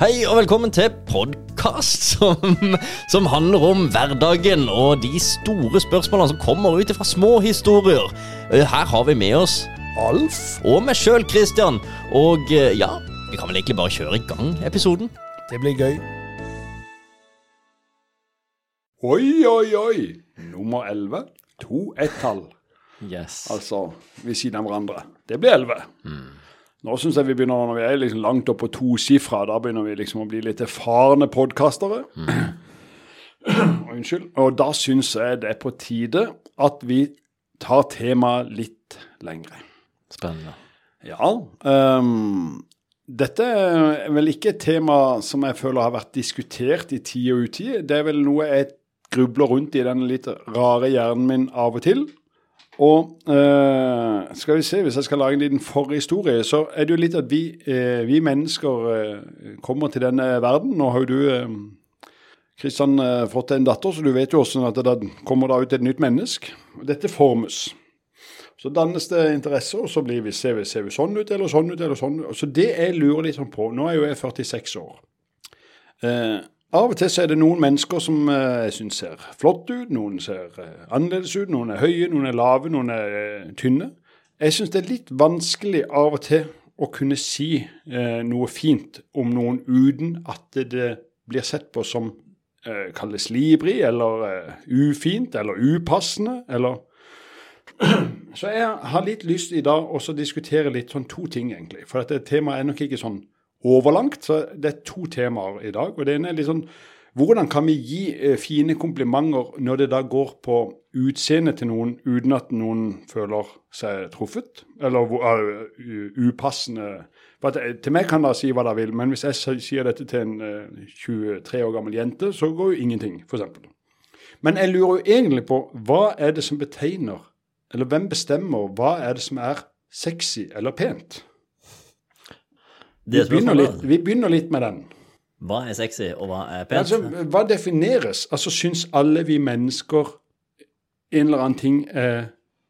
Hei og velkommen til podkast som, som handler om hverdagen og de store spørsmålene som kommer ut fra små historier. Eh, Her har vi med oss Alf og meg sjøl, Christian. Og eh, ja, vi kan vel egentlig bare kjøre i gang episoden. Det blir gøy. Oi, oi, oi. Nummer 11. To ett-tall. Yes. Altså ved siden av hverandre. Det blir 11. Nå syns jeg vi begynner, når vi er liksom langt opp på tosifra, da begynner vi liksom å bli litt erfarne podkastere. Unnskyld. Og da syns jeg det er på tide at vi tar temaet litt lengre. Spennende. Ja. Um, dette er vel ikke et tema som jeg føler har vært diskutert i tid og utid. Det er vel noe jeg grubler rundt i den litt rare hjernen min av og til. Og eh, skal vi se, hvis jeg skal lage en liten forhistorie, så er det jo litt at vi, eh, vi mennesker eh, kommer til denne verden. Nå har jo du eh, Kristian eh, fått en datter, så du vet jo også at det da kommer da ut et nytt menneske. Dette formes. Så dannes det interesser, og så blir vi, ser, vi, ser vi sånn ut eller sånn ut eller sånn ut. Så det jeg lurer litt sånn på Nå er jo jeg 46 år. Eh, av og til så er det noen mennesker som eh, jeg syns ser flott ut, noen ser eh, annerledes ut, noen er høye, noen er lave, noen er eh, tynne. Jeg syns det er litt vanskelig av og til å kunne si eh, noe fint om noen uten at det, blir sett på som eh, kalles libri, eller eh, ufint eller upassende eller så jeg har litt lyst i dag også å diskutere litt sånn to ting, egentlig. For dette temaet er nok ikke sånn overlangt, så det er to temaer i dag. Og det ene er litt sånn hvordan kan vi gi eh, fine komplimenter når det da går på utseendet til noen uten at noen føler seg truffet? Eller eh, upassende for at, eh, Til meg kan dere si hva dere vil, men hvis jeg sier dette til en eh, 23 år gammel jente, så går jo ingenting, f.eks. Men jeg lurer jo egentlig på hva er det som betegner eller hvem bestemmer hva er det som er sexy eller pent? Vi er begynner litt, vi begynner litt med den. Hva er sexy, og hva er pent? Altså, hva defineres? Altså, Syns alle vi mennesker en eller annen ting eh,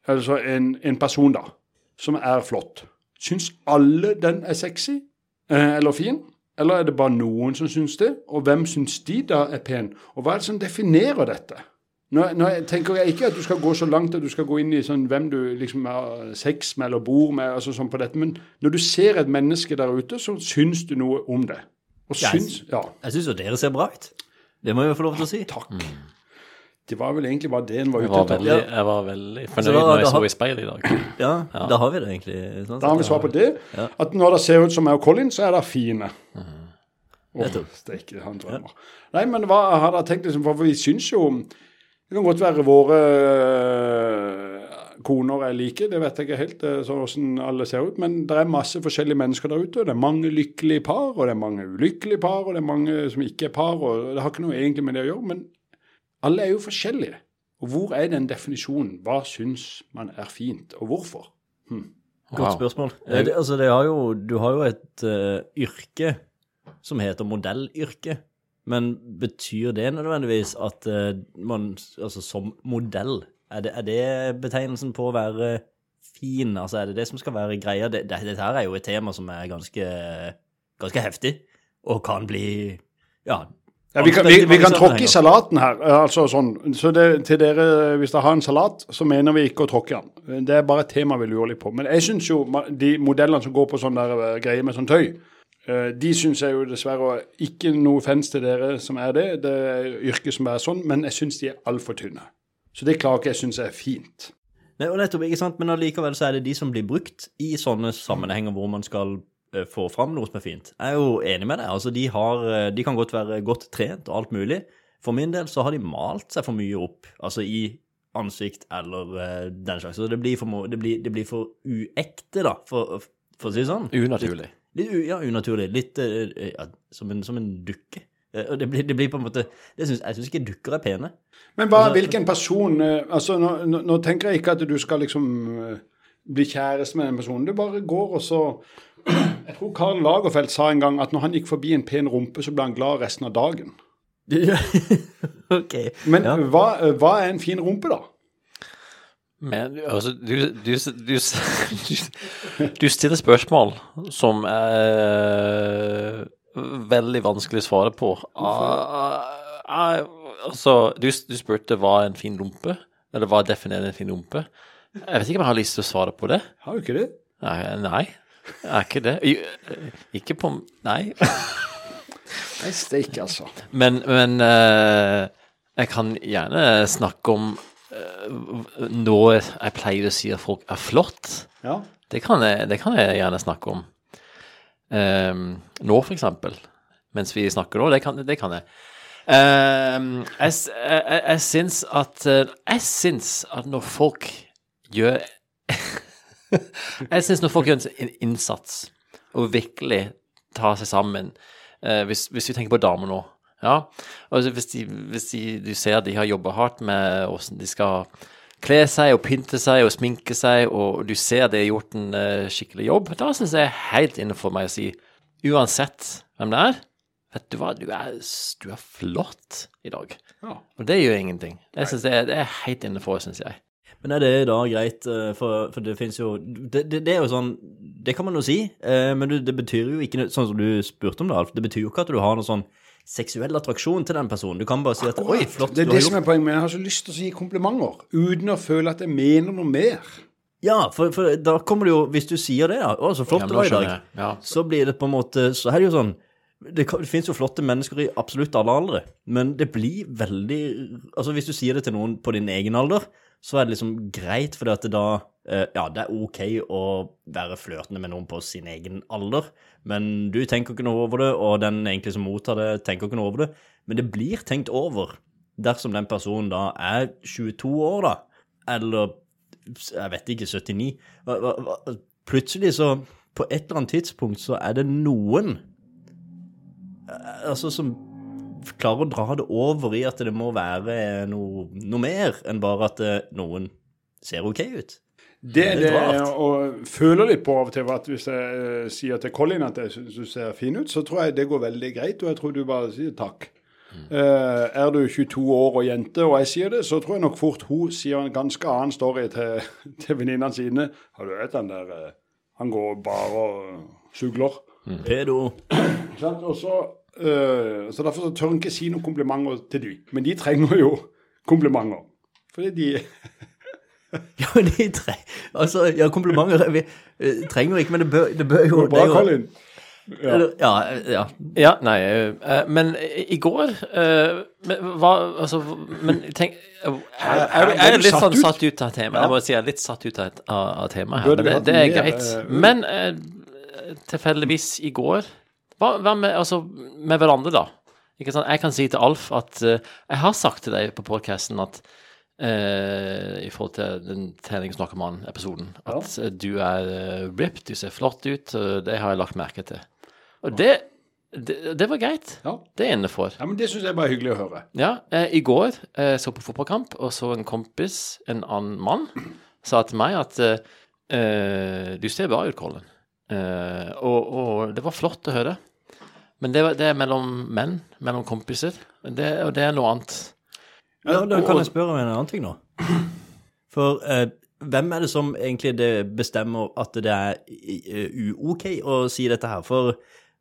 Altså en, en person, da, som er flott. Syns alle den er sexy eh, eller fin? Eller er det bare noen som syns det? Og hvem syns de da er pen? Og hva er det som definerer dette? Nå, nå tenker jeg ikke at du skal gå så langt at du skal gå inn i sånn, hvem du liksom har sex med eller bor med, altså sånn på dette, men når du ser et menneske der ute, så syns du noe om det. Og syns, ja, Jeg syns jo dere ser bra ut. Det må jeg jo få lov til å si. takk. Det var vel egentlig bare det en var ute etter. veldig, jeg var veldig fornøyd da- når jeg så i speilet i dag. Ja, da har vi det egentlig. Sånn Da har vi svar på det. Ja. At når det ser ut som meg og Colin, så er det fine. Det Nettopp. steike, han drømmer. Nei, men hva har dere tenkt liksom, for vi syns jo Det kan godt være våre øh, koner er like, det vet jeg ikke helt øh, hvordan alle ser ut. Men det er masse forskjellige mennesker der ute. og Det er mange lykkelige par, og det er mange ulykkelige par, og det er mange som ikke er par. og Det har ikke noe egentlig med det å gjøre. Men alle er jo forskjellige. Og hvor er den definisjonen? Hva syns man er fint, og hvorfor? Godt spørsmål. Eh, Det, altså, det har jo, du har jo et uh, yrke som heter modellyrke. Men betyr det nødvendigvis at eh, man Altså som modell, er det, er det betegnelsen på å være fin? Altså er det det som skal være greia? Det, det, dette her er jo et tema som er ganske, ganske heftig, og kan bli Ja. Ja, vi kan, vi, vi kan tråkke i salaten her. altså sånn. Så det, til dere, hvis dere har en salat, så mener vi ikke å tråkke den. Det er bare et tema vi lurer litt på. Men jeg syns jo de modellene som går på sånn der eh, greier med sånn tøy, de syns jeg jo dessverre Ikke noe offens til dere som er det, det er yrket som er sånn, men jeg syns de er altfor tynne. Så det klarer ikke jeg synes er fint. Nei, og nettopp, ikke sant? Men allikevel så er det de som blir brukt i sånne sammenhenger hvor man skal eh, få fram noe som er fint. Jeg er jo enig med deg. altså De, har, eh, de kan godt være godt trent og alt mulig. For min del så har de malt seg for mye opp, altså i ansikt eller eh, den slags. Så det blir for, det blir, det blir for uekte, da, for, for å si det sånn. Unaturlig. Litt ja, unaturlig. Litt eh, ja, som, en, som en dukke. Eh, det blir, det blir på en måte det synes, Jeg syns ikke dukker er pene. Men hva, Altså- hvilken person eh, altså nå, nå, tenker jeg ikke at du skal liksom eh, bli kjæreste med den personen. Du bare går og så Jeg tror Karl Lagerfeldt sa en gang at når han gikk forbi en pen rumpe, så ble han glad resten av dagen. okay. Men Ja. hva, eh, hva er en fin rumpe, da? Men altså, du, du, du, du, stiller spørsmål som er veldig vanskelig å svare på. Ah, ah, altså, du, du spurte hva er en fin rumpe, eller hva definerer en fin rumpe. Jeg vet ikke om jeg har lyst til å svare på det. Har du ikke det? Nei, nei er ikke det. Ikke på Nei. Nei, steike, altså. Men, men eh, jeg kan gjerne snakke om eh, når jeg pleier å si at folk er flott. Ja. Det kan jeg, det kan jeg gjerne snakke om. Um, nå, for eksempel. Mens vi snakker nå. Det kan, det kan jeg. Um, jeg, jeg, jeg syns at eh, Jeg syns at når folk gjør Jeg syns når folk gjør en innsats og virkelig tar seg sammen eh, hvis, hvis vi tenker på damer nå ja, altså hvis, de, hvis de, du ser de har jobba hardt med hvordan de skal kle seg og pynte seg og sminke seg, og du ser de har gjort en eh, skikkelig jobb, da syns jeg er helt innenfor meg å si, uansett hvem det er, vet du hva, du er, du er flott i dag. Ja. Og det gjør ingenting. Jeg synes det, er, det er helt innenfor, syns jeg. Men er det da greit, eh, for, for det finnes jo det, det, det er jo sånn Det kan man jo si, eh, men det, det betyr jo ikke Sånn som du spurte om det, Alf. Det betyr jo ikke at du har noe sånn seksuell attraksjon til den personen. Du kan bare si at Oi, flott. Det er du har det som gjort er poenget, men jeg har så lyst til å gi komplimenter, uten å føle at jeg mener noe mer. Ja, for, for da kommer det jo Hvis du sier det, da, Å, så flott det var i dag. Ja. Så blir det på en måte Så er det jo sånn det, kan- det finnes jo flotte mennesker i absolutt alle aldre, men det blir veldig Altså, hvis du sier det til noen på din egen alder, så er det liksom greit, for det da eh, Ja, det er ok å være flørtende med noen på sin egen alder, men du tenker ikke noe over det, og den egentlig som mottar det, tenker ikke noe over det. Men det blir tenkt over dersom den personen da er 22 år, da, eller jeg vet ikke, 79. Hva- hva- hva- Plutselig så, på et eller annet tidspunkt, så er det noen eh, altså som klarer å dra det over i at det må være noe, noe mer enn bare at eh, noen ser ok ut. Det er Det jeg føler litt på av og til. at Hvis jeg eh, sier til Colin at jeg syns du ser fin ut, så tror jeg det går veldig greit. Og jeg tror du bare sier takk. Eh, er du 22 år og jente, og jeg sier det, så tror jeg nok fort hun sier en ganske annen story til, til venninnene sine. Har du hørt den der Han går bare og sugler. Pedo. Og så, eh, så Derfor så tør han ikke si noen komplimenter til de. Men de trenger jo komplimenter. Fordi de Ja, men de tre... Altså, ja, komplimenter vi eh, trenger ikke, men det bør, det bør jo det bra, det jo- Colin? Ja. Ja, ja. Ja, nei, men i går eh, men, hva, altså, Men tenk Jeg, jeg, jeg, er litt sånn satt ut av temaet. Jeg må si jeg er litt satt ut av, av, temaet her. Men det, det er greit. Men tilfeldigvis i går hva, hva med, altså, med hverandre, da? Ikke sant? Jeg kan si til Alf at uh, Jeg har sagt til deg på podkasten at uh, i forhold til den treningsnarkoman-episoden, at ja. du er uh, ripped, du ser flott ut, og det har jeg lagt merke til. Og det, det, det var greit. Ja. Det er innenfor. ja, men det syns jeg bare er hyggelig å høre. Ja, eh, i går eh, så på fotballkamp og så en kompis, en annen mann, sa til meg at eh, eh, du ser bra ut, Colin. Eh, og, og det var flott å høre. Men det, det er mellom menn, mellom kompiser. Det, og det er noe annet. Ja, da kan jeg spørre om en annen ting nå. For eh, hvem er det som egentlig det bestemmer at det er eh, uok å si dette her? For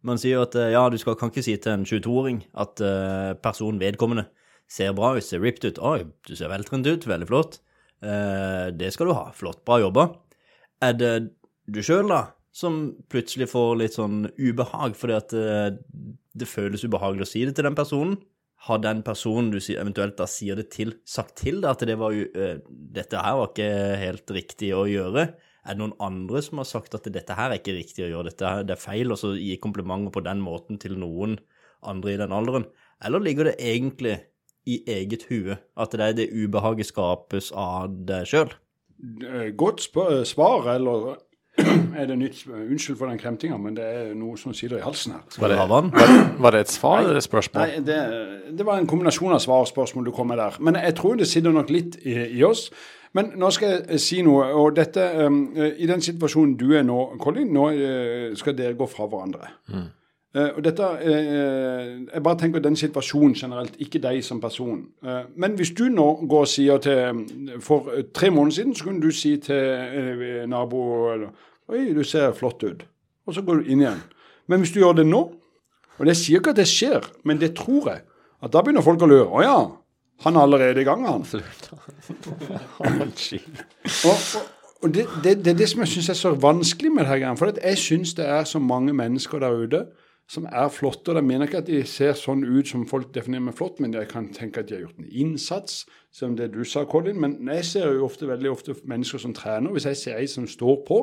man sier jo at eh, ja, du skal, kan ikke si til en 22-åring at eh, personen vedkommende ser bra ut, ser ripped ut. Oi, du ser veltrent ut, veldig flott. Eh, det skal du ha. Flott, bra jobba. Er det du sjøl, da, som plutselig får litt sånn ubehag fordi at det, det føles ubehagelig å si det til den personen? Har den personen du eventuelt da sier det til, sagt til deg at det var eh, dette her var ikke helt riktig å gjøre? Er det noen andre som har sagt at dette her er ikke riktig å gjøre, dette her, det er feil, og så gi komplimenter på den måten til noen andre i den alderen? Eller ligger det egentlig i eget hue at det er det ubehaget skapes av deg sjøl? Eh, Godt svar, eller er det nytt Unnskyld for den kremtinga, men det er noe som sitter i halsen her. Var det. Var det et svar eller et spørsmål? Nei, det, det var en kombinasjon av svar og spørsmål du kom med der. Men jeg tror det sitter nok litt i, i oss. Men nå skal jeg si noe. Og dette, um, I den situasjonen du er nå, Colin, nå uh, skal dere gå fra hverandre. Eh, og dette, uh, Jeg bare tenker den situasjonen generelt, ikke deg som person. Eh, men hvis du nå går og sier til For eh, tre måneder siden så kunne du si til eh, nabo eller, Oi, du ser flott ut. Og så går du inn igjen. Men hvis du gjør det nå, Og det sier ikke at det skjer, men det tror jeg. At da begynner folk å lure. Å ja, han er allerede i gang, han. Og, og, og det, det, det er det som jeg syns er så vanskelig med det her. For jeg syns det er så mange mennesker der ute som er flotte. og Jeg mener ikke at de ser sånn ut som folk definerer med flott, men jeg kan tenke at de har gjort en innsats, som det du sa, Colin. Men jeg ser jo ofte, veldig ofte mennesker som trener. Hvis jeg ser ei som står på,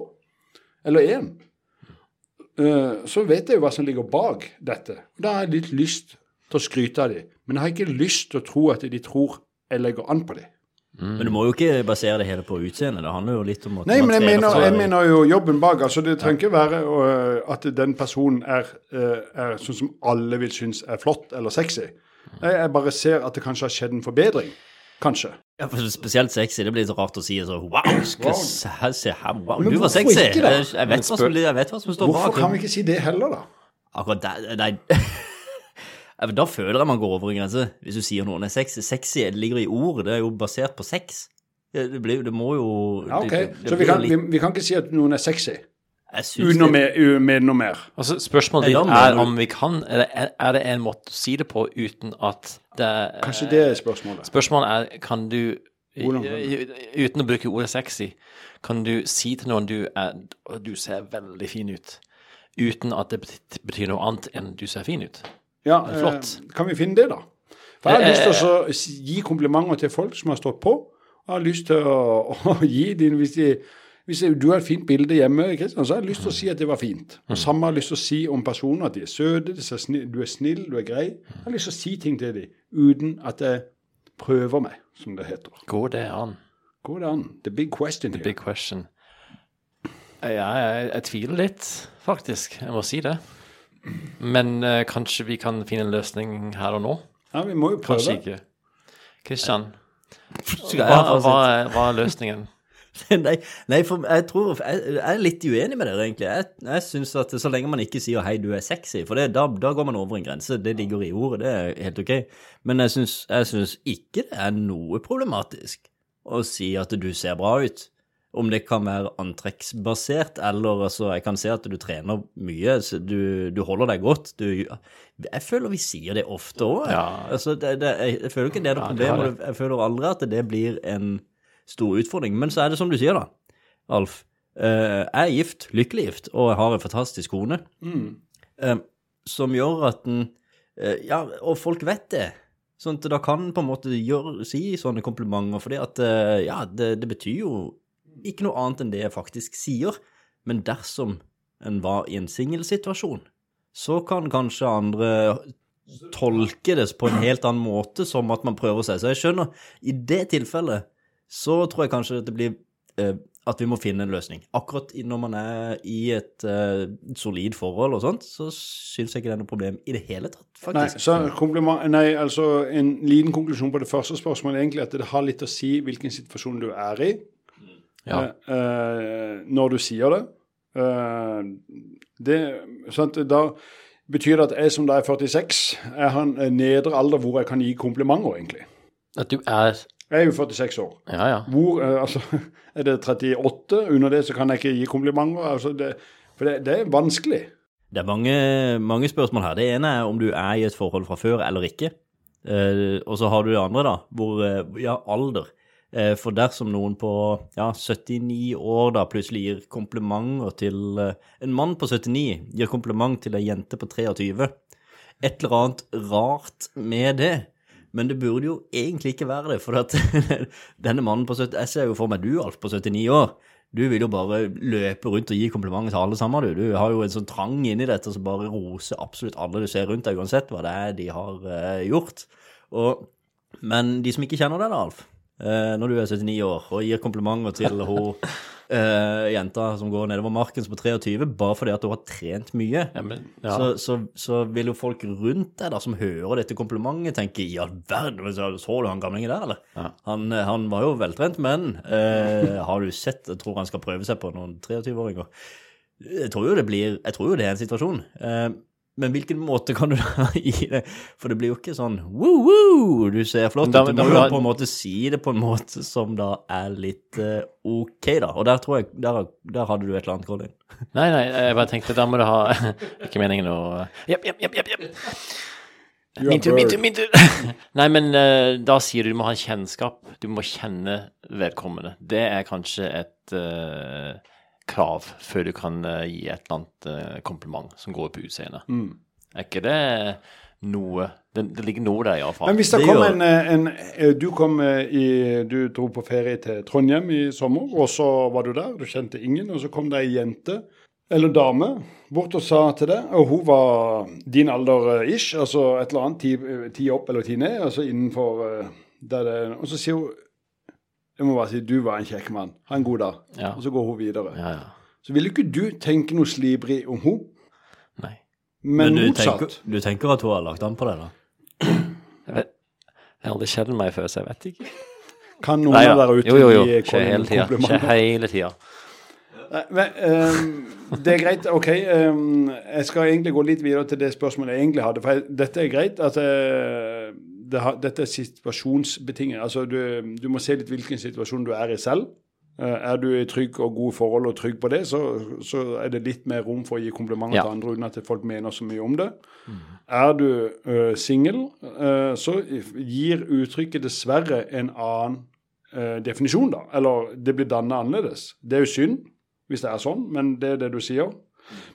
eller én, så vet jeg jo hva som ligger bak dette. Da har jeg litt lyst til å skryte av dem. Men jeg har ikke lyst til å tro at de tror jeg legger an på dem. Men du må jo ikke basere det hele på utseendet. Det handler jo litt om at Nei, men jeg mener, jeg mener jo jobben bak. altså Det trenger ikke være øh, at den personen er, øh, er sånn som alle vil synes er flott eller sexy. Jeg bare ser at det kanskje har skjedd en forbedring. Kanskje. Ja, for Spesielt sexy. Det blir så rart å si så Wow, Wow. se her, se wow, Men du var sexy. ikke da? Jeg, jeg, vet hva som, jeg vet hva som står Hvorfor bak. kan vi ikke si det heller, da? Akkurat der Nei. Da føler jeg man går over en grense, hvis du sier noen er sexy. Sexy ligger i ord, det er jo basert på sex. Det, det, blir, det må jo Ja, ok. det, det Så vi kan, litt- vi, vi kan ikke si at noen er sexy uten med, med noe mer. Altså, spørsmålet ditt er om vi kan, eller er- er det en måte å si det på uten at det Kanskje det er spørsmålet. Spørsmålet er, kan du, uten å bruke ordet sexy, kan du si til noen du er, du ser veldig fin ut, uten at det betyr noe annet enn du ser fin ut? Ja, er flott. eh, Kan vi finne det, da? For jeg har Eh, lyst til å gi komplimenter til folk som har stått på. Jeg har lyst til å, å gi dem Hvis, de, hvis du har et fint bilde hjemme, Kristian, så har jeg lyst til å si at det var fint. Og samme har jeg lyst til å si om personer. At de er søte, du er snill, du er grei. Jeg har lyst til å si ting til dem uten at jeg prøver meg, som det heter. Går det an? Går det an? The big question here. Big question. Jeg, jeg, jeg tviler litt, faktisk. Jeg må si det. Men uh, kanskje vi kan finne en løsning her og nå? Ja, vi må jo prøve. Kanskje ikke. Kristian, hva, hva, hva er løsningen? Nei, nei, for jeg tror jeg, jeg er litt uenig med dere, egentlig. Jeg, jeg synes at så lenge man ikke sier 'hei, du er sexy', for det, da, da går man over en grense. Det ligger i ordet, det er helt ok. Men jeg syns, syns ikke det er noe problematisk å si at du ser bra ut. Om det kan være antrekksbasert, eller altså Jeg kan se at du trener mye, så du, du holder deg godt. Du, jeg føler vi sier det ofte òg. Ja. Altså, jeg, jeg føler ikke det er noe problem. Jeg føler aldri at det blir en stor utfordring. Men så er det som du sier, da, Alf. Eh, jeg er gift, lykkelig gift, og jeg har en fantastisk kone. Eh, som gjør at den eh, Ja, og folk vet det. Sånn at da kan på en måte gjøre, si sånne komplimenter, fordi at ja, det, det betyr jo ikke noe annet enn det jeg faktisk sier. Men dersom en var i en singelsituasjon, så kan kanskje andre tolke det på en helt annen måte, som at man prøver seg. Så jeg skjønner, i det tilfellet så tror jeg kanskje det blir eh, at vi må finne en løsning. Akkurat når man er i et uh, solid forhold og sånt, så syns jeg ikke det er noe problem i det hele tatt, Nei, faktisk. så kompliment, nei, altså En liten konklusjon på det første spørsmålet er egentlig at det har litt å si hvilken situasjon du er i Ja. uh, eh, når du sier det. Eh, det sant, da betyr det at jeg som da er 46, jeg har en nedre alder hvor jeg kan gi komplimenter, egentlig. At du er Jeg er jo 46 år. Ja, ja. Hvor, eh, altså, Er det 38? Under det så kan jeg ikke gi komplimenter. Altså det, for det, det er vanskelig. Det er mange, mange spørsmål her. Det ene er om du er i et forhold fra før eller ikke. Eh, og så har du det andre, da, hvor eh, Ja, alder. Eh, for dersom noen på ja, 79 år da plutselig gir komplimenter til eh, En mann på 79 gir kompliment til ei jente på 23. Et eller annet rart med det. Men det burde jo egentlig ikke være det, for at denne mannen på 70 Jeg ser jo for meg du, Alf, på 79 år. Du vil jo bare løpe rundt og gi komplimenter til alle sammen, du. Du har jo en sånn trang inni dette som bare roser absolutt alle du ser rundt deg, uansett hva det er de har uh, gjort. Og, men de som ikke kjenner deg, da, Alf, uh, når du er 79 år og gir komplimenter til hun eh, jenta som går nedover marken som på 23, bare fordi at hun har trent mye, ja, men, ja. så, så, så vil jo folk rundt deg da, som hører dette komplimentet, tenke i all verden, så, du han gamlingen der, eller? Ja. Han, eh, han var jo veltrent, men uh, har du sett Jeg tror han skal prøve seg på noen 23-åringer. Jeg tror jo det blir Jeg tror jo det er en situasjon. Eh, Men hvilken måte kan du da gi det? For det blir jo ikke sånn woo-woo, du ser flott ut. Du må jo på en måte si det på en måte som da er litt uh, ok, da. Og der tror jeg Der, der hadde du et eller annet, Colin. Nei, nei, jeg bare tenkte da må du ha Ikke meningen å Jepp, jepp, jepp, jepp. jepp. Min tur, min tur, min tur. Nei, men uh, da sier du du må ha kjennskap. Du må kjenne vedkommende. Det er kanskje et eh, krav før du kan eh, gi et eller annet eh, kompliment som går på utseendet. Mm. Er ikke det noe Det, det ligger noe der, iallfall. Men hvis det Det kom en, eh, en Du kom i Du dro på ferie til Trondheim i sommer, og så var du der. Du kjente ingen, og så kom det ei jente, eller dame, bort og sa til deg, og hun var din alder ish, altså et eller annet, ti, ti opp eller ti ned, altså innenfor der det Og så sier hun Jeg må bare si du var en kjekk mann. Ha en god dag. Ja. Og så går hun videre. Ja, ja. Så ville ikke du tenke noe slibrig om hun, Nei. men, du motsatt. tenker, du tenker at hun har lagt an på det, da? Jeg vet jeg har aldri kjent meg før, så jeg vet ikke. Kan noen Nei av dere ute Jo, jo, jo. gi Colin hele tida. komplimenter? Skjer hele tida. Nei, Men, um, det er greit. OK. Um, jeg skal egentlig gå litt videre til det spørsmålet jeg egentlig hadde. For jeg, dette er greit. at eh, det har, Dette er situasjonsbetinget. Altså, du, du må se litt hvilken situasjon du er i selv. Eh, er du i trygg og gode forhold og trygg på det, så, så er det litt mer rom for å gi komplimenter Ja. til andre uten at folk mener så mye om det. Er du uh, singel, uh, så gir uttrykket dessverre en annen uh, definisjon, da. Eller det blir dannet annerledes. Det er jo synd hvis det er sånn, men det er det du sier.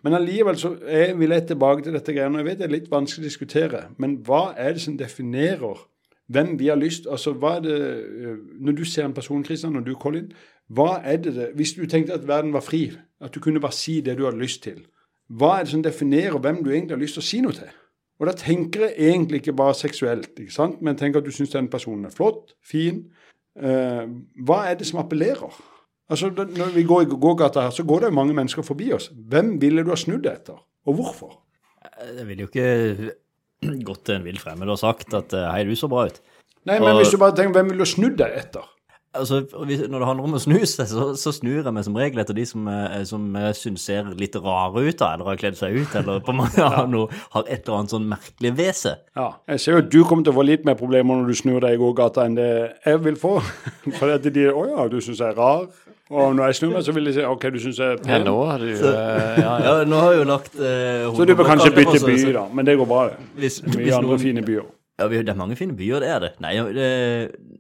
Men allikevel så er, vil jeg tilbake til dette greiene. og Jeg vet det er litt vanskelig å diskutere, men hva er det som definerer hvem vi har lyst Altså, hva er det øh, Når du ser en person, Kristian, og du, Colin, hva er det det Hvis du tenkte at verden var fri, at du kunne bare si det du hadde lyst til, hva er det som definerer hvem du egentlig har lyst til å si noe til? Og da tenker jeg egentlig ikke bare seksuelt, ikke sant? men tenker at du syns den personen er flott, fin. Eh, hva er det som appellerer? Altså, Når vi går i gågata her, så går det jo mange mennesker forbi oss. Hvem ville du ha snudd etter, og hvorfor? Jeg ville jo ikke gått til en vill fremmed og sagt at eh, hei, du så bra ut. Nei, men Og- hvis du bare tenker, Hvem ville du ha snudd deg etter? Altså, Når det handler om å snu seg, så, så snur jeg meg som regel etter de som, eh, som jeg syns ser litt rare ut, da, eller har kledd seg ut, eller på mange har, noe, har et eller annet sånn merkelig ved seg. Ja, Jeg ser jo at du kommer til å få litt mer problemer når du snur deg i gågata enn det jeg vil få. For at de Å ja, du syns jeg er rar. Og når jeg snur meg, så vil de si OK, du syns jeg er Ja, pen. nå har du så, Ja, ja. Ja, nå har jeg jo lagt eh, Så du bør kanskje bytte by, da. Men det går bra, det. Hvis, Mye hvis andre noen, fine byer. ja, vi- det er mange fine byer, det er det. Nei, det,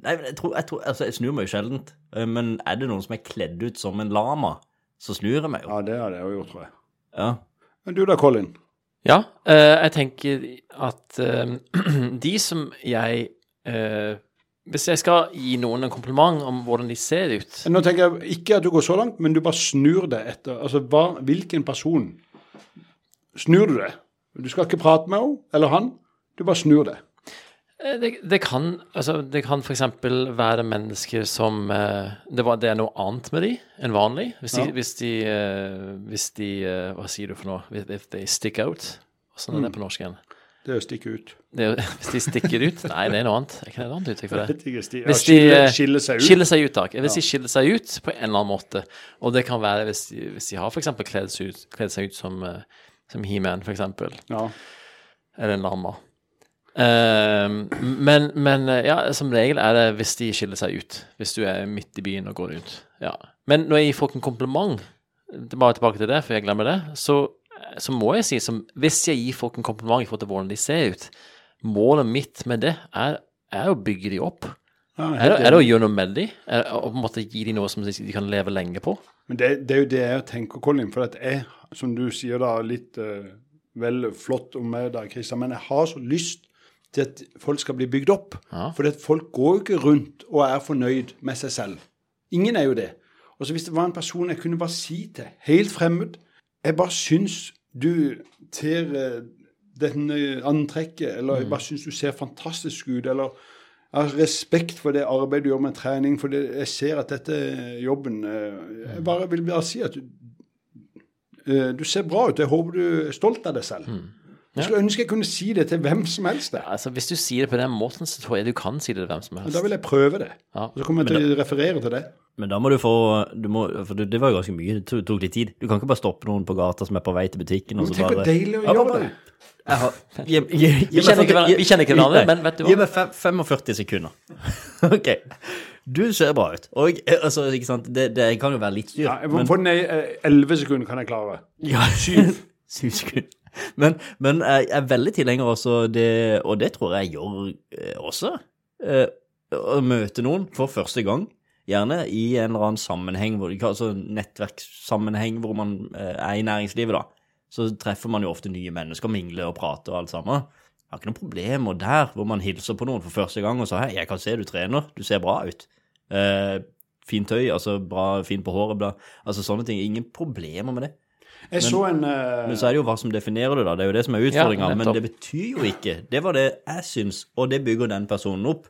nei men jeg tror, jeg tror Altså, jeg snur meg jo sjeldent. Eh, Men er det noen som er kledd ut som en lama, så snur jeg meg jo. Ja, det har jeg jo gjort, tror jeg. Ja. Men du da, Colin? Ja, eh, jeg tenker at eh, de som jeg eh, Hvis jeg skal gi noen en kompliment om hvordan de ser ut Nå tenker jeg ikke at du går så langt, men du bare snur deg etter. Altså, hva, hvilken person snur du deg? Du skal ikke prate med henne eller han. Du bare snur deg. Eh, det, det kan altså, det kan f.eks. være mennesker som eh, det, var, det er noe annet med de enn vanlig. Hvis de, Ja. hvis de, eh, hvis de Hva sier du for noe? If, they stick out? Hvordan er det på norsk igjen? Det er å stikke ut. Det, er- hvis de stikker ut? Nei, det er noe annet. Er ikke det et annet uttrykk for det? Ja, Hvis de skiller, eh, seg ut. Skiller seg ut, takk. Hvis de skiller seg ut på en eller annen måte. Og det kan være hvis de, hvis de har f.eks. kledd kledd seg ut som, eh, som He-Man, f.eks. Ja. Eller en lama. Uh, men, men eh, ja, som regel er det hvis de skiller seg ut. Hvis du er midt i byen og går rundt. Ja. Men når jeg gir folk en kompliment, bare tilbake til det, for jeg glemmer det, så, så må jeg si som Hvis jeg gir folk en kompliment i forhold til hvordan de ser ut, målet mitt med det er, er å bygge de opp. Ja, Er det, er det å gjøre noe med de? Er å på en måte gi de noe som de kan leve lenge på? Men det, det er jo det jeg tenker, Colin. For at jeg, som du sier da, litt uh, vel flott om meg da, Christian, men jeg har så lyst til at folk skal bli bygd opp. Ja. For folk går jo ikke rundt og er fornøyd med seg selv. Ingen er jo det. Og så hvis det var en person jeg kunne bare si til, helt fremmed Jeg bare syns du ter eh, denne antrekket, eller jeg bare syns du ser fantastisk ut, eller jeg har respekt for det arbeidet du gjør med trening, for det, jeg ser at dette er jobben eh, Jeg bare vil bare si at du, eh, du ser bra ut. Jeg håper du er stolt av deg selv. Jeg skulle ønske jeg kunne si det til hvem som helst. det. Altså, Hvis du sier det på den måten, så tror jeg du kan si det til hvem som Men helst. Da vil jeg prøve det. Ja. Og så kommer jeg til å referere til det. Men da må du få du må, For det, det var jo ganske mye. Det tok, tok litt tid. Du kan ikke bare stoppe noen på gata som er på vei til butikken, og Men så tenk bare hvor deilig å Ja, gjøre bare- det. Har, gi, gi, gi, Vi kjenner ikke hverandre- men vet du hva? Gi meg 45 sekunder. OK. Du ser bra ut. Og eh, altså, ikke sant, det, det kan jo være litt styr. Ja, jeg må få den ned i elleve sekunder, kan jeg klare. Ja, syv. syv sekunder. Men, men jeg er veldig tilhenger også det, og det tror jeg gjør eh, også, eh, å møte noen for første gang. Gjerne i en eller annen sammenheng, altså nettverkssammenheng hvor man eh, er i næringslivet, da. Så treffer man jo ofte nye mennesker, mingler og prater og alt sammen. Jeg har ikke noen problemer der hvor man hilser på noen for første gang og sier hei, jeg kan se du trener, du ser bra ut. Eh, fint tøy, altså bra, fint på håret, bla. Altså sånne ting. Ingen problemer med det. Jeg så en uh... Men så er det jo hva som definerer det, da. Det er jo det som er utfordringa. Ja, men det betyr jo ikke Det var det jeg syns, og det bygger den personen opp.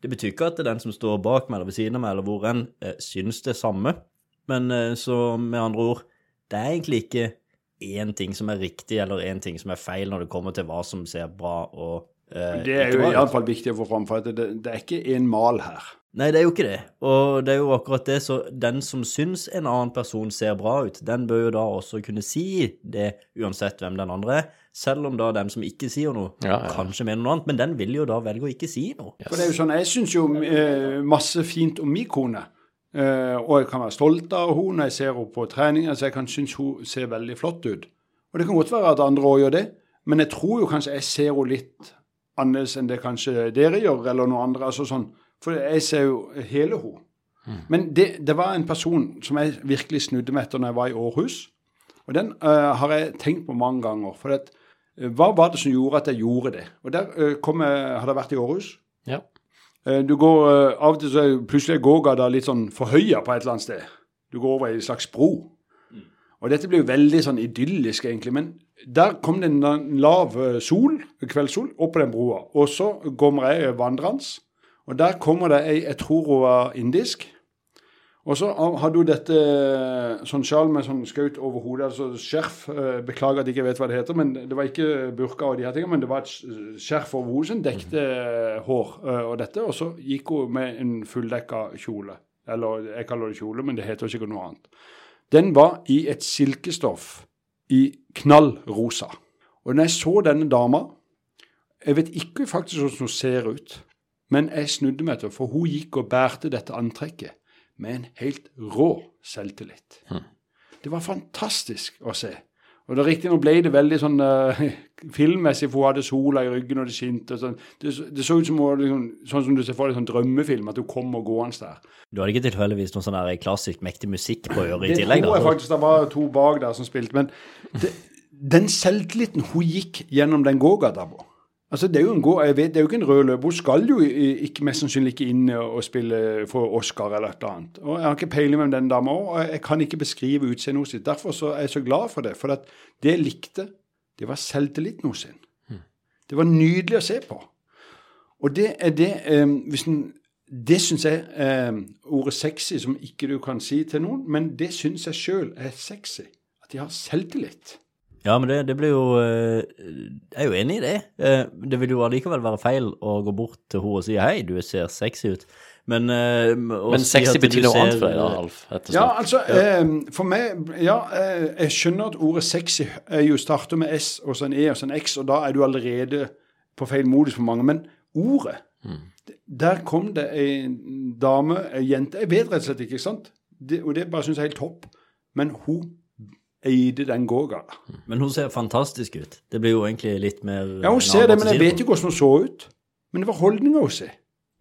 Det betyr ikke at det er den som står bak meg eller ved siden av meg, eller hvor enn, eh, syns det samme. Men eh, så med andre ord, det er egentlig ikke én ting som er riktig, eller én ting som er feil når det kommer til hva som ser bra og eh, Det er jo iallfall viktig å få fram, for at det, det er ikke en mal her. Nei, det er jo ikke det. Og det er jo akkurat det, så den som syns en annen person ser bra ut, den bør jo da også kunne si det, uansett hvem den andre er. Selv om da den som ikke sier noe, Ja, ja. kanskje mener noe annet, men den vil jo da velge å ikke si noe. For det er jo sånn, Jeg syns jo eh, masse fint om min kone. Eh, og jeg kan være stolt av henne når jeg ser henne på trening. altså Jeg kan synes hun ser veldig flott ut. Og det kan godt være at andre òg gjør det, men jeg tror jo kanskje jeg ser henne litt annerledes enn det kanskje dere gjør, eller noen andre. altså sånn, For jeg ser jo hele henne. Men det, det var en person som jeg virkelig snudde meg etter når jeg var i Århus. Og den uh, har jeg tenkt på mange ganger. For at, uh, hva var det som gjorde at jeg gjorde det? Og der uh, kom jeg, hadde jeg vært i Århus. Ja. Du går, Av og til så er plutselig gågata litt sånn forhøya på et eller annet sted. Du går over i en slags bro. Og dette blir jo veldig sånn idyllisk, egentlig. Men der kom det en lav sol, kveldssol, opp på den broa. Og så kommer jeg vandrende, og der kommer det ei var indisk. Og så hadde hun dette eh, sånn sjal med sånn skaut over hodet, altså skjerf. eh, Beklager at jeg ikke vet hva det heter, men det var ikke burka og de her tingene, men det var et skjerf over hodet som dekte eh, hår og dette. Og så gikk hun med en fulldekka kjole. Eller jeg kaller det kjole, men det heter sikkert noe annet. Den var i et silkestoff i knallrosa. Og når jeg så denne dama Jeg vet ikke faktisk hvordan hun ser ut, men jeg snudde meg til, for hun gikk og bærte dette antrekket med en helt rå selvtillit. Det var fantastisk å se. Og det Riktignok ble det veldig sånn uh, filmmessig, for hun hadde sola i ryggen, og det skinte. og Sånn. Det, det så ut som liksom, sånn som du ser for deg sånn drømmefilm, at hun kommer gående der. Du hadde ikke tilfeldigvis noen sånn der klassisk mektig musikk på øret i Det tillegg? tror jeg da? faktisk det var to bak der som spilte. Men det, den selvtilliten hun gikk gjennom den gågata på altså Det er jo en, god, jeg vet, det er jo ikke en rød løper. Hun skal jo ikke, mest sannsynlig ikke inn og spille for Oscar eller et eller annet. Og Jeg har ikke peiling med den dama òg, og jeg- kan ikke beskrive utseendet hennes. Derfor så er jeg så glad for det. For det jeg likte, det var selvtilliten hennes. Det var nydelig å se på. Og det er det um, hvis en, Det syns jeg um, ordet sexy, som ikke du kan si til noen, men det syns jeg sjøl er sexy. At de har selvtillit. Ja, men det, det blir jo eh, Jeg er jo enig i det. Eh, Det vil jo allikevel være feil å gå bort til henne og si hei, du ser sexy ut. Men, eh, Men sexy si betyr noe ser- annet for deg, da, Alf? Ja, altså, eh, for meg Ja, eh, jeg skjønner at ordet sexy er jo starter med S og så en E og så en X, og da er du allerede på feil modus for mange. Men ordet Der kom det en dame, ei jente Jeg vet rett og slett ikke, ikke sant? Det, og det bare syns jeg er helt topp. Men hun eide den gåga. Men hun ser fantastisk ut. Det blir jo egentlig litt mer Ja, hun ser det, men jeg vet ikke hvordan hun så ut. Men det var holdninga hennes.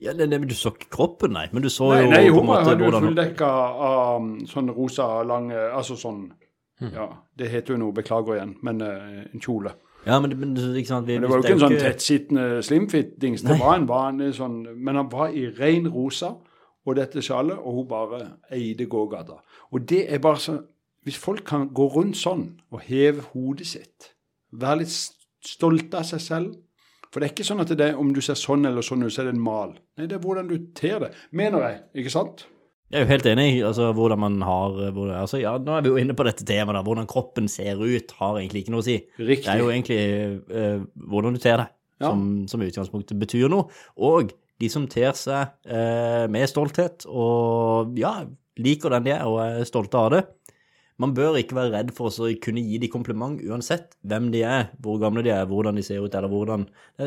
Ja, det, det, men Du så ikke kroppen, nei. Men du så Nei, jo nei, på en måte hadde jo hvordan fulldekka av um, sånn rosa, lang eh, Altså sånn Ja, det heter jo noe, beklager igjen, men uh, en kjole. Ja, men, men ikke sant vi, Men det var jo ikke en sånn tettsittende slimfit-dings. Det var en vanlig sånn Men han var i ren rosa og dette sjalet, og hun bare eide gågata. Og det er bare så Hvis folk kan gå rundt sånn og heve hodet sitt, være litt stolte av seg selv For det er ikke sånn at det er om du ser sånn eller sånn ut, så er det en mal. Nei, det er hvordan du ter det. Mener jeg, ikke sant? Jeg er jo helt enig altså, hvordan man har hvordan, altså, ja, Nå er vi jo inne på dette temaet, da. Hvordan kroppen ser ut, har egentlig ikke noe å si. Riktig. Det er jo egentlig eh, hvordan du ter deg, Ja. som, som i utgangspunktet betyr noe. Og de som ter seg eh, med stolthet og ja, liker den de er og er stolte av det. Man bør ikke være redd for å kunne gi de kompliment uansett hvem de er, hvor gamle de er, hvordan de ser ut, eller hvordan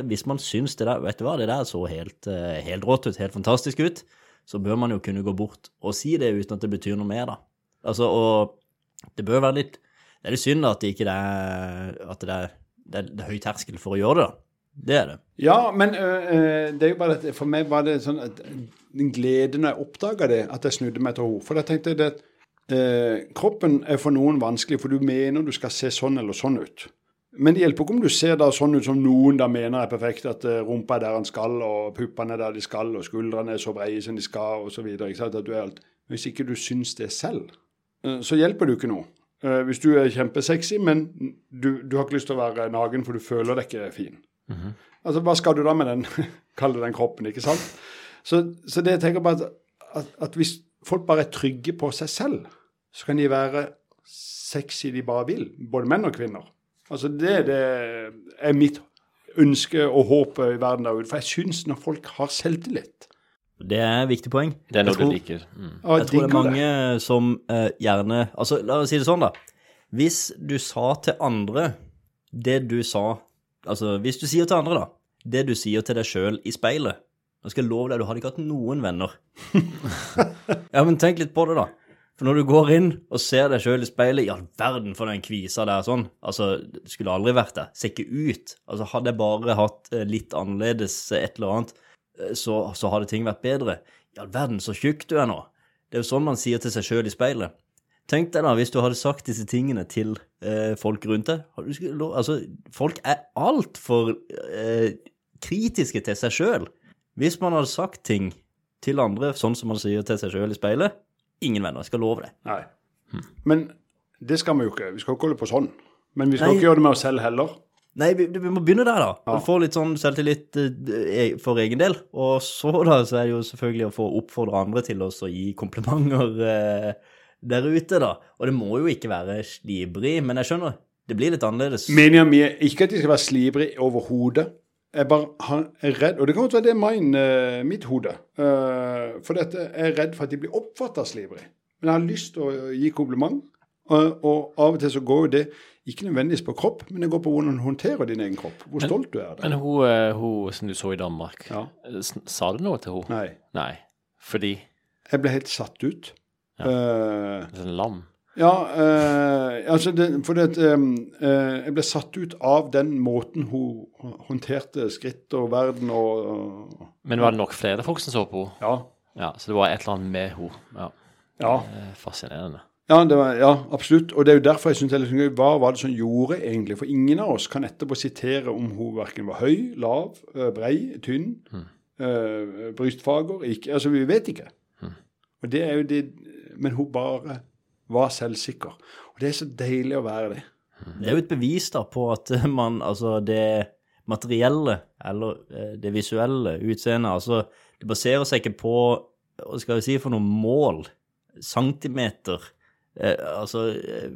Hvis man syns det der, vet du hva, det der så helt, eh, helt rått ut, helt fantastisk ut, så bør man jo kunne gå bort og si det uten at det betyr noe mer, da. Altså, og det bør være litt Det er litt synd at det ikke er At det er, det er, høy terskel for å gjøre det, da. Det er det. Ja, men øh, det er jo bare at for meg var det sånn at den gleden når jeg oppdaga det, at jeg snudde meg til henne. For da tenkte jeg det at øh, kroppen er for noen vanskelig, for du mener du skal se sånn eller sånn ut. Men det hjelper ikke om du ser da sånn ut som noen da mener er perfekt, at øh, rumpa er der den skal, og puppene er der de skal, og skuldrene er så breie som de skal, osv. Du. Hvis ikke du syns det selv, øh, så hjelper det jo ikke noe. Eh, hvis du er kjempesexy, men du, du har ikke lyst til å være naken, for du føler deg ikke fin. Altså, Hva skal du da med den, den kroppen, ikke sant? Så, så det jeg tenker bare at, at, at hvis folk bare er trygge på seg selv, så kan de være sexy de bare vil, både menn og kvinner. Altså Det, det er mitt ønske og håp i verden der ute. For jeg syns når folk har selvtillit Det er et viktig poeng. Det er noe tror- du liker. Mm. Jeg tror det er mange som uh, gjerne Altså, la oss si det sånn, da. Hvis du sa til andre det du sa Altså, hvis du sier til andre, da, det du sier til deg sjøl i speilet Nå skal jeg love deg, du hadde ikke hatt noen venner. ja, men tenk litt på det, da. For når du går inn og ser deg sjøl i speilet, i all verden for den kvisa der sånn, altså, det skulle aldri vært der, ser ikke ut. Altså, hadde jeg bare hatt eh, litt annerledes eh, et eller annet, eh, så, så hadde ting vært bedre. I all verden, så tjukk du er nå. Det er jo sånn man sier til seg sjøl i speilet. Tenk deg da, hvis du hadde sagt disse tingene til eh, folk rundt deg. Altså, folk er altfor eh, kritiske til seg sjøl. Hvis man hadde sagt ting til andre sånn som man sier til seg sjøl i speilet, ingen venner, jeg skal love det. Nei. Men det skal vi jo ikke. Vi skal ikke holde på sånn. Men vi skal Nei. ikke gjøre det med oss selv heller. Nei, vi, vi må begynne der, da. Ja. Få litt sånn selvtillit eh, for egen del. Og så da, så er det jo selvfølgelig å få oppfordre andre til oss å gi komplimenter eh, der ute, da. Og det må jo ikke være slibrig, men jeg skjønner, det blir litt annerledes. Meninga mi er ikke at de skal være slibrige overhodet. Jeg bare har, er redd, og det kan godt være det er min, eh, mitt hode, eh, for dette er redd for at de blir oppfatta slivrig. Men jeg har lyst til å gi kompliment, og, og av og til så går jo det ikke nødvendigvis på kropp, men det går på hvordan du håndterer din egen kropp. Hvor stolt du er av Men det. hun, eh, hun som du så i Danmark, Ja. eh, sa du noe til henne? Nei. Nei. Fordi Jeg ble helt satt ut. Ja. Uh, Sånn lam. Ja, eh, altså det, for det, eh, eh, jeg ble satt ut av den måten hun håndterte skritt og verden og, og Men var det nok flere folk som så på henne? Ja. Ja, så det var et eller annet med henne. Ja, Ja, eh, fascinerende. ja, det var, ja absolutt. Og det er jo derfor jeg syns det er litt gøy. Hva var det som gjorde, egentlig? For ingen av oss kan etterpå sitere om hun verken var høy, lav, eh, brei, tynn, eh, brystfager ikke, Altså, vi vet ikke. Og det er jo det Men hun bare var selvsikker. Og det er så deilig å være det. Det er jo et bevis da på at man, altså det materielle, eller eh, det visuelle utseendet, altså det baserer seg ikke på, hva skal vi si, for noen mål, centimeter, eh, altså eh,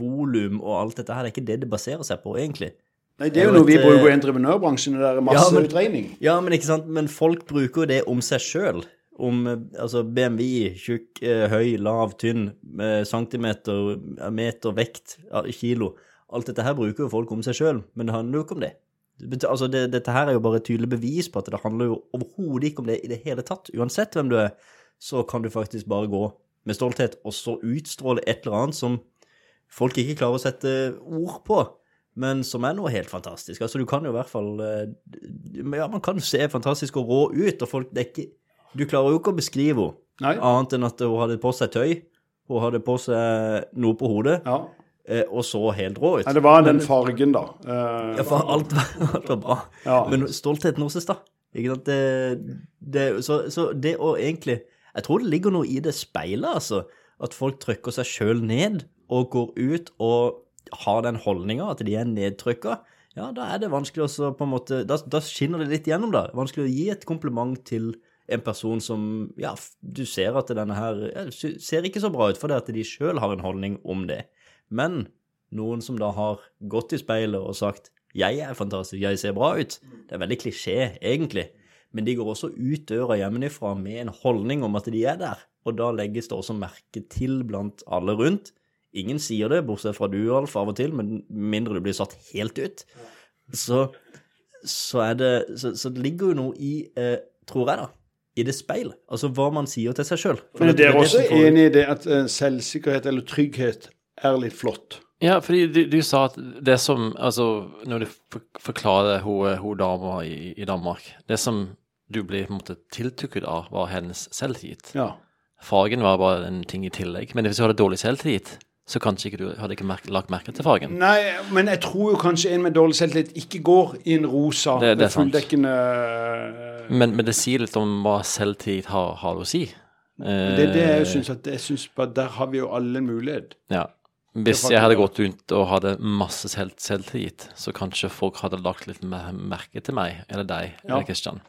volum og alt dette her, det er ikke det det baserer seg på egentlig. Nei, Det er jo noe vi bruker i entreprenørbransjen, det der Ja, men- masseutregning. Ja, men ikke sant, men folk bruker jo det om seg selv. Om altså BMI, tjukk, eh, høy, lav, tynn, centimeter, meter, vekt, kilo. Alt dette her bruker jo folk om seg selv, men det handler jo ikke om det. Altså, det, dette her er jo bare et tydelig bevis på at det handler jo overhodet ikke om det i det hele tatt. Uansett hvem du er, så kan du faktisk bare gå med stolthet og så utstråle et eller annet som folk ikke klarer å sette ord på, men som er noe helt fantastisk. Altså, du kan jo i hvert fall eh, Ja, man kan se fantastisk og rå ut, og folk det er ikke Du klarer jo ikke å beskrive henne Nei. annet enn at hun hadde på seg tøy, hun hadde på seg noe på hodet, Ja. eh, og så helt rå ut. Nei, det var den fargen, da. Eh, Ja, for alt var, alt var bra. Ja. Men stoltheten hennes, da. Ikke sant? Det, det, så, så det å egentlig Jeg tror det ligger noe i det speilet, altså. At folk trykker seg sjøl ned og går ut og har den holdninga at de er nedtrykka. Ja, da er det vanskelig å på en måte Da, da skinner det litt gjennom, da. Vanskelig å gi et kompliment til en person som Ja, du ser at denne her ser ikke så bra ut fordi at de sjøl har en holdning om det. Men noen som da har gått i speilet og sagt 'jeg er fantastisk, jeg ser bra ut', det er veldig klisjé, egentlig. Men de går også ut døra hjemmefra med en holdning om at de er der, og da legges det også merke til blant alle rundt. Ingen sier det, bortsett fra du, Alf, av og til, men mindre du blir satt helt ut. Så, så er det Så, så det ligger jo noe i, eh, tror jeg, da, i det speilet. Altså hva man sier til seg sjøl. Men er også også enig i det at eh, selvsikkerhet eller trygghet er litt flott? Ja, fordi du, du sa at det som Altså, når du for- forklarer hun, hun dama i, i Danmark Det som du ble på en måte tiltukket av, var hennes selvtillit. Ja. Fargen var bare en ting i tillegg. Men hvis du hadde dårlig selvtillit, så kanskje ikke du hadde ikke merk, lagt merke til fargen. Nei, men jeg tror jo kanskje en med dårlig selvtillit ikke går i en rosa Det- det med fulldekkende eh, Men, men det sier litt om hva selvtillit har, har å si. Det er det jeg syns at jeg synes bare Der har vi jo alle en mulighet. Ja. Hvis jeg hadde gått rundt og hadde masse selv, selvtillit, så kanskje folk hadde lagt litt mer merke til meg, eller deg, Ja. eller Kristian.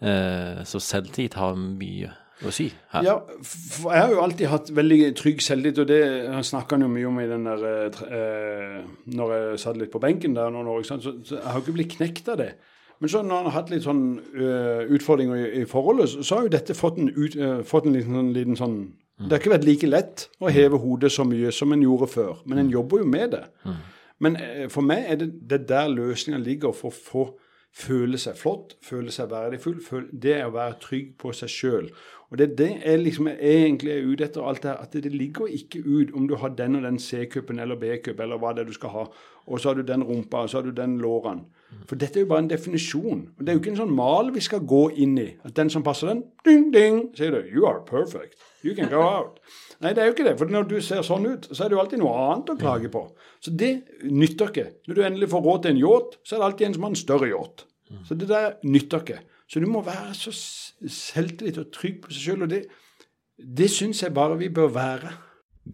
Eh, så selvtillit har mye å si her. Ja, for jeg har jo alltid hatt veldig trygg selvtillit, og det snakka han jo mye om i den der eh, eh, Når jeg satt litt på benken der noen år? Så, så jeg har jo ikke blitt knekt av det. Men så når han har hatt litt sånn uh, utfordringer i, i forholdet, så, så har jo dette fått en, ut, uh, fått en liten, sånn, liten sånn Det har ikke vært like lett å heve hodet så mye som en gjorde før, men en jobber jo med det. Men uh, for meg er det, det er der løsninga ligger for å få føle seg flott, føle seg verdifull. Føle, det er å være trygg på seg sjøl. Og det er det jeg liksom er egentlig er ute etter. alt det her, At det ligger ikke ut om du har den og den C-cupen eller B-cup eller hva det er du skal ha, og så har du den rumpa, og så har du den låren. For dette er jo bare en definisjon. Og Det er jo ikke en sånn mal vi skal gå inn i. At den som passer den, ding, ding, sier du 'you are perfect'. You can go out. Nei, det er jo ikke det. For når du ser sånn ut, så er det jo alltid noe annet å klage på. Så det nytter ikke. Når du endelig får råd til en yacht, så er det alltid en som har en større yacht. Så det der nytter ikke. Så du må være så selvtillit og trygg på seg sjøl, og det, det syns jeg bare vi bør være.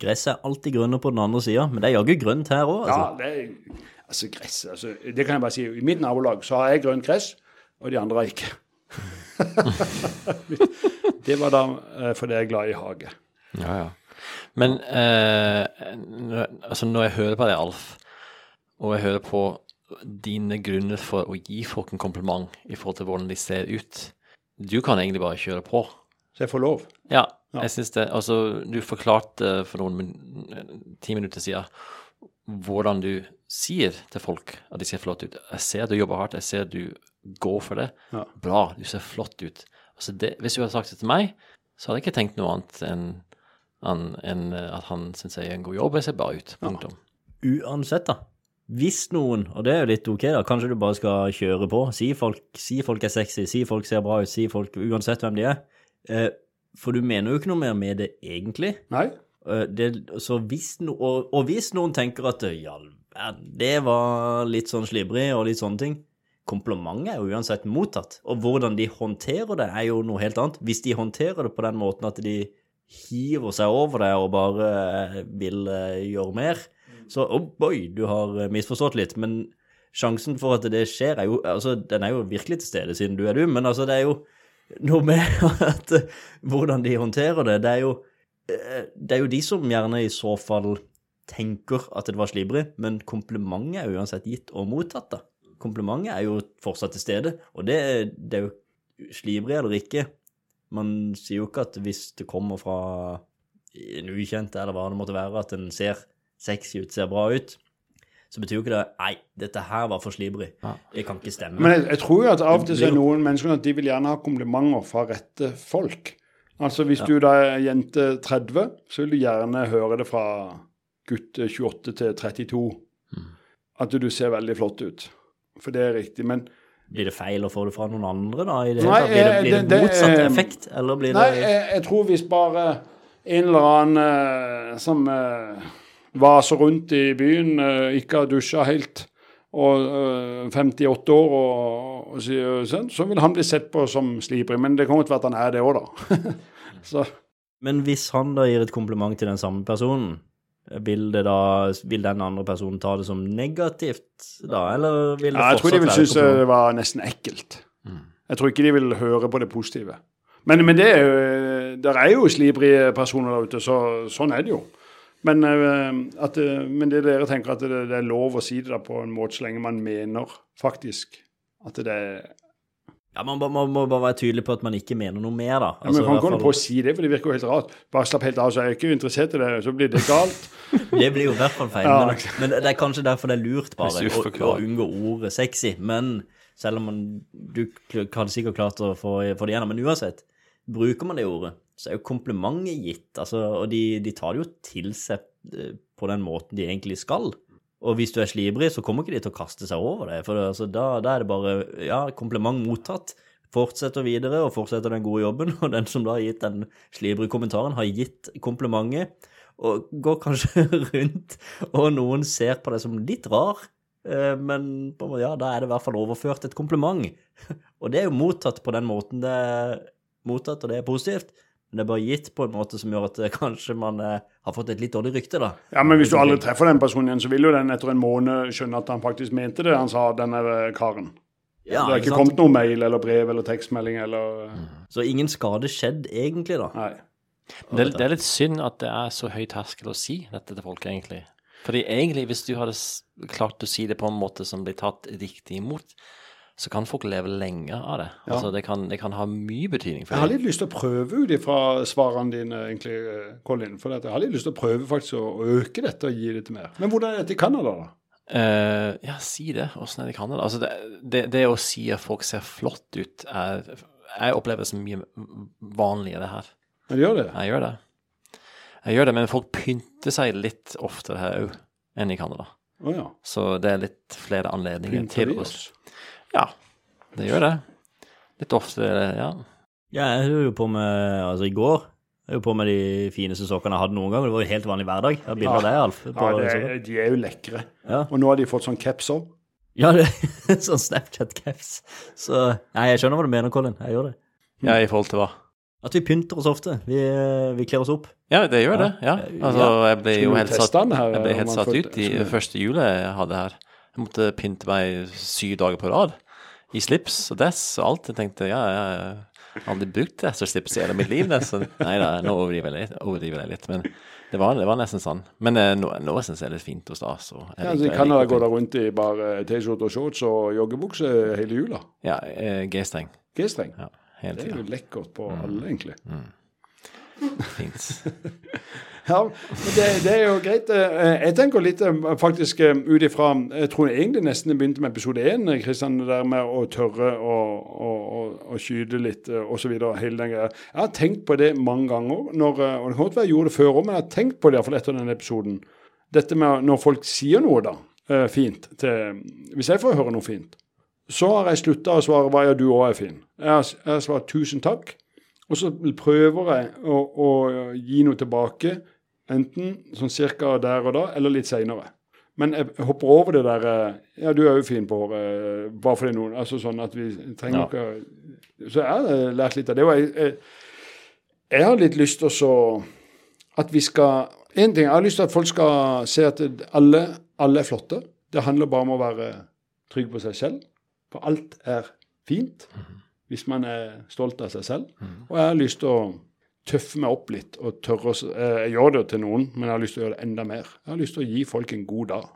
Gresset er alltid grønnere på den andre sida, men det er jaggu grønt her òg, altså. Ja, det altså gress altså, Det kan jeg bare si. I mitt nabolag så har jeg grønt gress, og de andre har ikke. det var da eh, fordi jeg er glad i hage. Ja, ja. Men eh, altså når jeg hører på deg, Alf, og jeg hører på dine grunner for å gi folk en kompliment i forhold til hvordan de ser ut Du kan egentlig bare kjøre på. Så jeg får lov. Ja, Ja. jeg synes det. Altså, du forklarte for noen min ti minutter siden hvordan du sier til folk at de ser flotte ut. Jeg ser at du jobber hardt, jeg ser at du går for det. Ja. Bra, du ser flott ut. Altså det, hvis du hadde sagt det til meg, så hadde jeg ikke tenkt noe annet enn en, en, at han syns jeg gjør en god jobb, jeg ser bra ut. Punktum. Uansett, da. Hvis noen, og det er jo litt ok, da, kanskje du bare skal kjøre på. Si folk, si folk er sexy, si folk ser bra ut, si folk uansett hvem de er. Eh, for du mener jo ikke noe mer med det egentlig. Nei? Eh, det, så hvis no, og, og hvis noen tenker at ja, det var litt sånn slibrig og litt sånne ting Komplimentet er jo uansett mottatt, og hvordan de håndterer det, er jo noe helt annet. Hvis de håndterer det på den måten at de hiver seg over deg og bare eh, vil eh, gjøre mer, så oh boy, du har eh, misforstått litt. Men sjansen for at det skjer, er jo altså, den er jo virkelig til stede siden du er du, men altså, det er jo noe med at eh, hvordan de håndterer det. Det er jo eh, det er jo de som gjerne i så fall tenker at det var slibrig, men komplimentet er uansett gitt og mottatt, da. Komplimentet er jo fortsatt til stede, og det, det er jo slibrig eller ikke. Man sier jo ikke at hvis det kommer fra en ukjent, eller hva det måtte være, at en ser sexy ut, ser bra ut, så betyr jo ikke det Nei, dette her var for slibrig. Det kan ikke stemme. Men jeg, jeg tror jo at av og til så er noen mennesker at de vil gjerne ha komplimenter fra rette folk. Altså hvis du da er jente 30, så vil du gjerne høre det fra gutt 28 til 32. At du ser veldig flott ut. For det er riktig. Men Blir det feil å få det fra noen andre, da? I det Nei, hele tatt? Blir det, blir eh, det, det- det, motsatt eh, effekt, eller blir det Nei, jeg, jeg tror hvis bare en eller annen eh, som eh, vaser rundt i byen, eh, ikke har dusja helt, og eh, 58 år, og, og sier sånn, så vil han bli sett på som slibrig. Men det kan å være at han er det òg, da. så Men hvis han da gir et kompliment til den samme personen, vil, det da, vil den andre personen ta det som negativt da, eller vil det ja, jeg tror de vil synes det var nesten ekkelt. Jeg tror ikke de vil høre på det positive. Men, men det er jo, der er jo slibrige personer der ute, så sånn er det jo. Men, eh, at, eh, men det dere tenker at det, det er lov å si det da på en måte så lenge man mener faktisk at det er Ja, Man man må bare være tydelig på at man ikke mener noe mer, da. ja, men Altså, Man kan ikke holde på å si det, for det virker jo helt rart. Bare slapp helt av, så er jeg ikke interessert i det, så blir det galt. Det blir jo i hvert fall feil. Ja, men, men det er kanskje derfor det er lurt bare du å, å unngå ordet sexy. Men selv om man, du hadde sikkert klart å få, få det gjennom, men uansett, bruker man det ordet, så er jo komplimentet gitt. Altså, og de, de tar det jo til seg eh, på den måten de egentlig skal. Og hvis du er slibrig, så kommer ikke de til å kaste seg over det. For altså, da, da er det bare ja, kompliment mottatt. Fortsetter videre og fortsetter den gode jobben. Og den som da har gitt den slibrige kommentaren, har gitt komplimentet. Og går kanskje rundt, og noen ser på deg som litt rar. eh, Men ja, da er det i hvert fall overført et kompliment. Og det er jo mottatt på den måten det er mottatt, og det er positivt. Men det er bare gitt på en måte som gjør at eh, kanskje man eh, har fått et litt dårlig rykte, da. Ja, Men hvis du aldri treffer den personen igjen, så vil jo den etter en måned skjønne at han faktisk mente det han sa, denne eh, karen. Ja, det har ikke sant? kommet noe mail eller brev eller tekstmelding eller Så ingen skade skjedd, egentlig, da. Nei. Det, det er litt synd at det er så høy terskel å si dette til folk, egentlig. Fordi egentlig, hvis du hadde klart å si det på en måte som blir tatt riktig imot, så kan folk leve lenge av det. Ja. Altså, det kan, det kan ha mye betydning Jeg for har dem. litt lyst til å prøve ut ifra svarene dine, egentlig, eh, Colin. For jeg har litt lyst til å prøve faktisk å øke dette og gi det til mer. Men hvordan er dette i Canada, da? Uh, ja, si det. Åssen er det i Canada? Altså, det, det, det å si at folk ser flott ut, er Jeg opplever det som mye vanligere her. Men gjør det? Jeg gjør det. Jeg gjør det, men folk pynter seg litt oftere her òg enn i Canada. Oh, ja. Så det er litt flere anledninger Pynter til oss? Ja, det gjør det. Litt oftere, ja. Ja, jeg er jo på med Altså, i går jeg er jo på med de fineste sokkene jeg hadde noen gang. Det var jo helt vanlig hverdag. Jeg har bilde av deg, Alf. På, Ja, det er, de er jo lekre. ja. Og nå har de fått sånn caps òg. ja, det sånn Snapchat-caps. Så Nei, jeg skjønner hva du mener, Colin. Jeg gjør det. Ja, i forhold til hva? At vi pynter oss ofte. Vi, vi kler oss opp. Ja, det gjør det. Ja. Altså, jeg ble jo helt satt, her, jeg ble helt satt ut i første julet jeg hadde her. Jeg måtte pynte meg syv dager på rad. I slips og dress og alt. Jeg tenkte ja. Jeg har aldri brukt dress og slips i hele mitt liv. Så nei da, nå overdriver jeg litt. Overdriver jeg litt men det var, det var nesten sånn. Men eh, nå, nå syns jeg det er litt fint og stas. Ja, altså, I Canada går det rundt i bare T-skjorte og shorts og joggebukse hele jula. Ja, eh, G-streng. G-streng. Ja, Det er jo lekkert på alle, egentlig. Fint. Ja, det, det er jo greit. Eh, Jeg tenker litt eh, faktisk eh, ut ifra Jeg tror egentlig nesten det begynte med episode én, Kristian, det der med å tørre å, å, å, å skyte litt osv. Hele den greia. Jeg har tenkt på det mange ganger, når, og det kan godt være jeg gjorde det før òg, men jeg har tenkt på det iallfall etter den episoden. Dette med når folk sier noe, da, fint til Hvis jeg får høre noe fint, så har jeg slutta å svare hva ja, du òg er fin. Jeg har, jeg har svart tusen takk. Og så prøver jeg å, å gi noe tilbake, enten sånn cirka der og da, eller litt seinere. Men jeg hopper over det der eh, Ja, du er jo fin på håret, bare fordi noen Altså sånn at vi trenger Ja. ikke Så jeg har eh, lært litt av det. Og jeg, jeg, jeg har litt lyst til å At vi skal En ting, jeg har lyst til at folk skal se at alle, alle er flotte. Det handler bare om å være trygg på seg selv. For alt er fint hvis man er stolt av seg selv. Og jeg har lyst til å tøffe meg opp litt og tørre å eh, Jeg gjør det til noen, men jeg har lyst til å gjøre det enda mer. Jeg har lyst til å gi folk en god dag.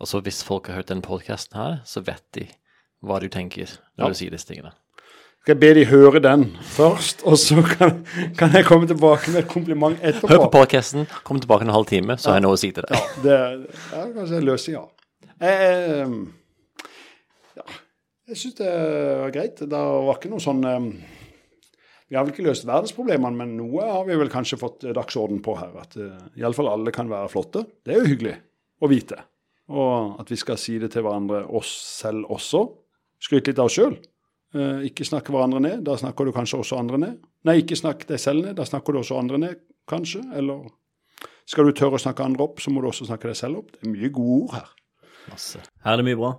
Og så hvis folk har hørt denne podkasten her, så vet de hva du tenker når Ja. du sier disse tingene. Skal jeg be de høre den først, og så kan, kan jeg komme tilbake med et kompliment etterpå. Hør på podkasten, kom tilbake en halv time, så har jeg noe å si til deg. Ja, Det er kanskje en løsning, ja. Jeg, eh, ja. jeg syns det var greit. Det var ikke noe sånn eh, Vi har vel ikke løst verdensproblemene, men noe har vi vel kanskje fått eh, dagsorden på her. At uh, iallfall alle kan være flotte. Det er jo hyggelig å vite. Og at vi skal si det til hverandre, oss selv også. Skryte litt av oss sjøl. ikke snakke hverandre ned. Da snakker du kanskje også andre ned. Nei, ikke snakk deg selv ned. Da snakker du også andre ned, kanskje. Eller skal du tørre å snakke andre opp, så må du også snakke deg selv opp. Det er mye gode ord her. Masse. Her er det mye bra.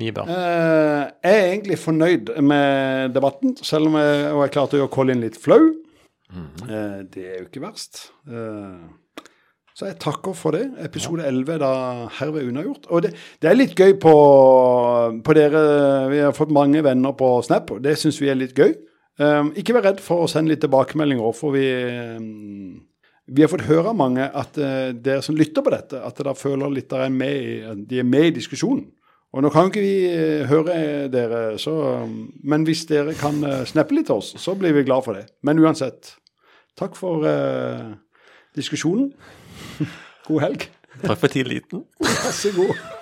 Mye bra. Eh, jeg er egentlig fornøyd med debatten, selv om jeg, og jeg klarte å gjøre Colin litt flau. Eh, det er jo ikke verst. Eh, så jeg takker for det. Episode 11 er da herved unnagjort. Og det, det er litt gøy på, på dere Vi har fått mange venner på Snap, og det syns vi er litt gøy. Ikke vær redd for å sende litt tilbakemeldinger, for vi, vi har fått høre av mange at uh, dere som lytter på dette, at dere føler litt der er med i, de er med i diskusjonen. Og nå kan ikke vi uh, høre dere, så, men hvis dere kan sneppe snappe litt til oss, så blir vi glad for det. Men uansett, takk for uh, diskusjonen. God helg. Takk for tilliten. Vær så god.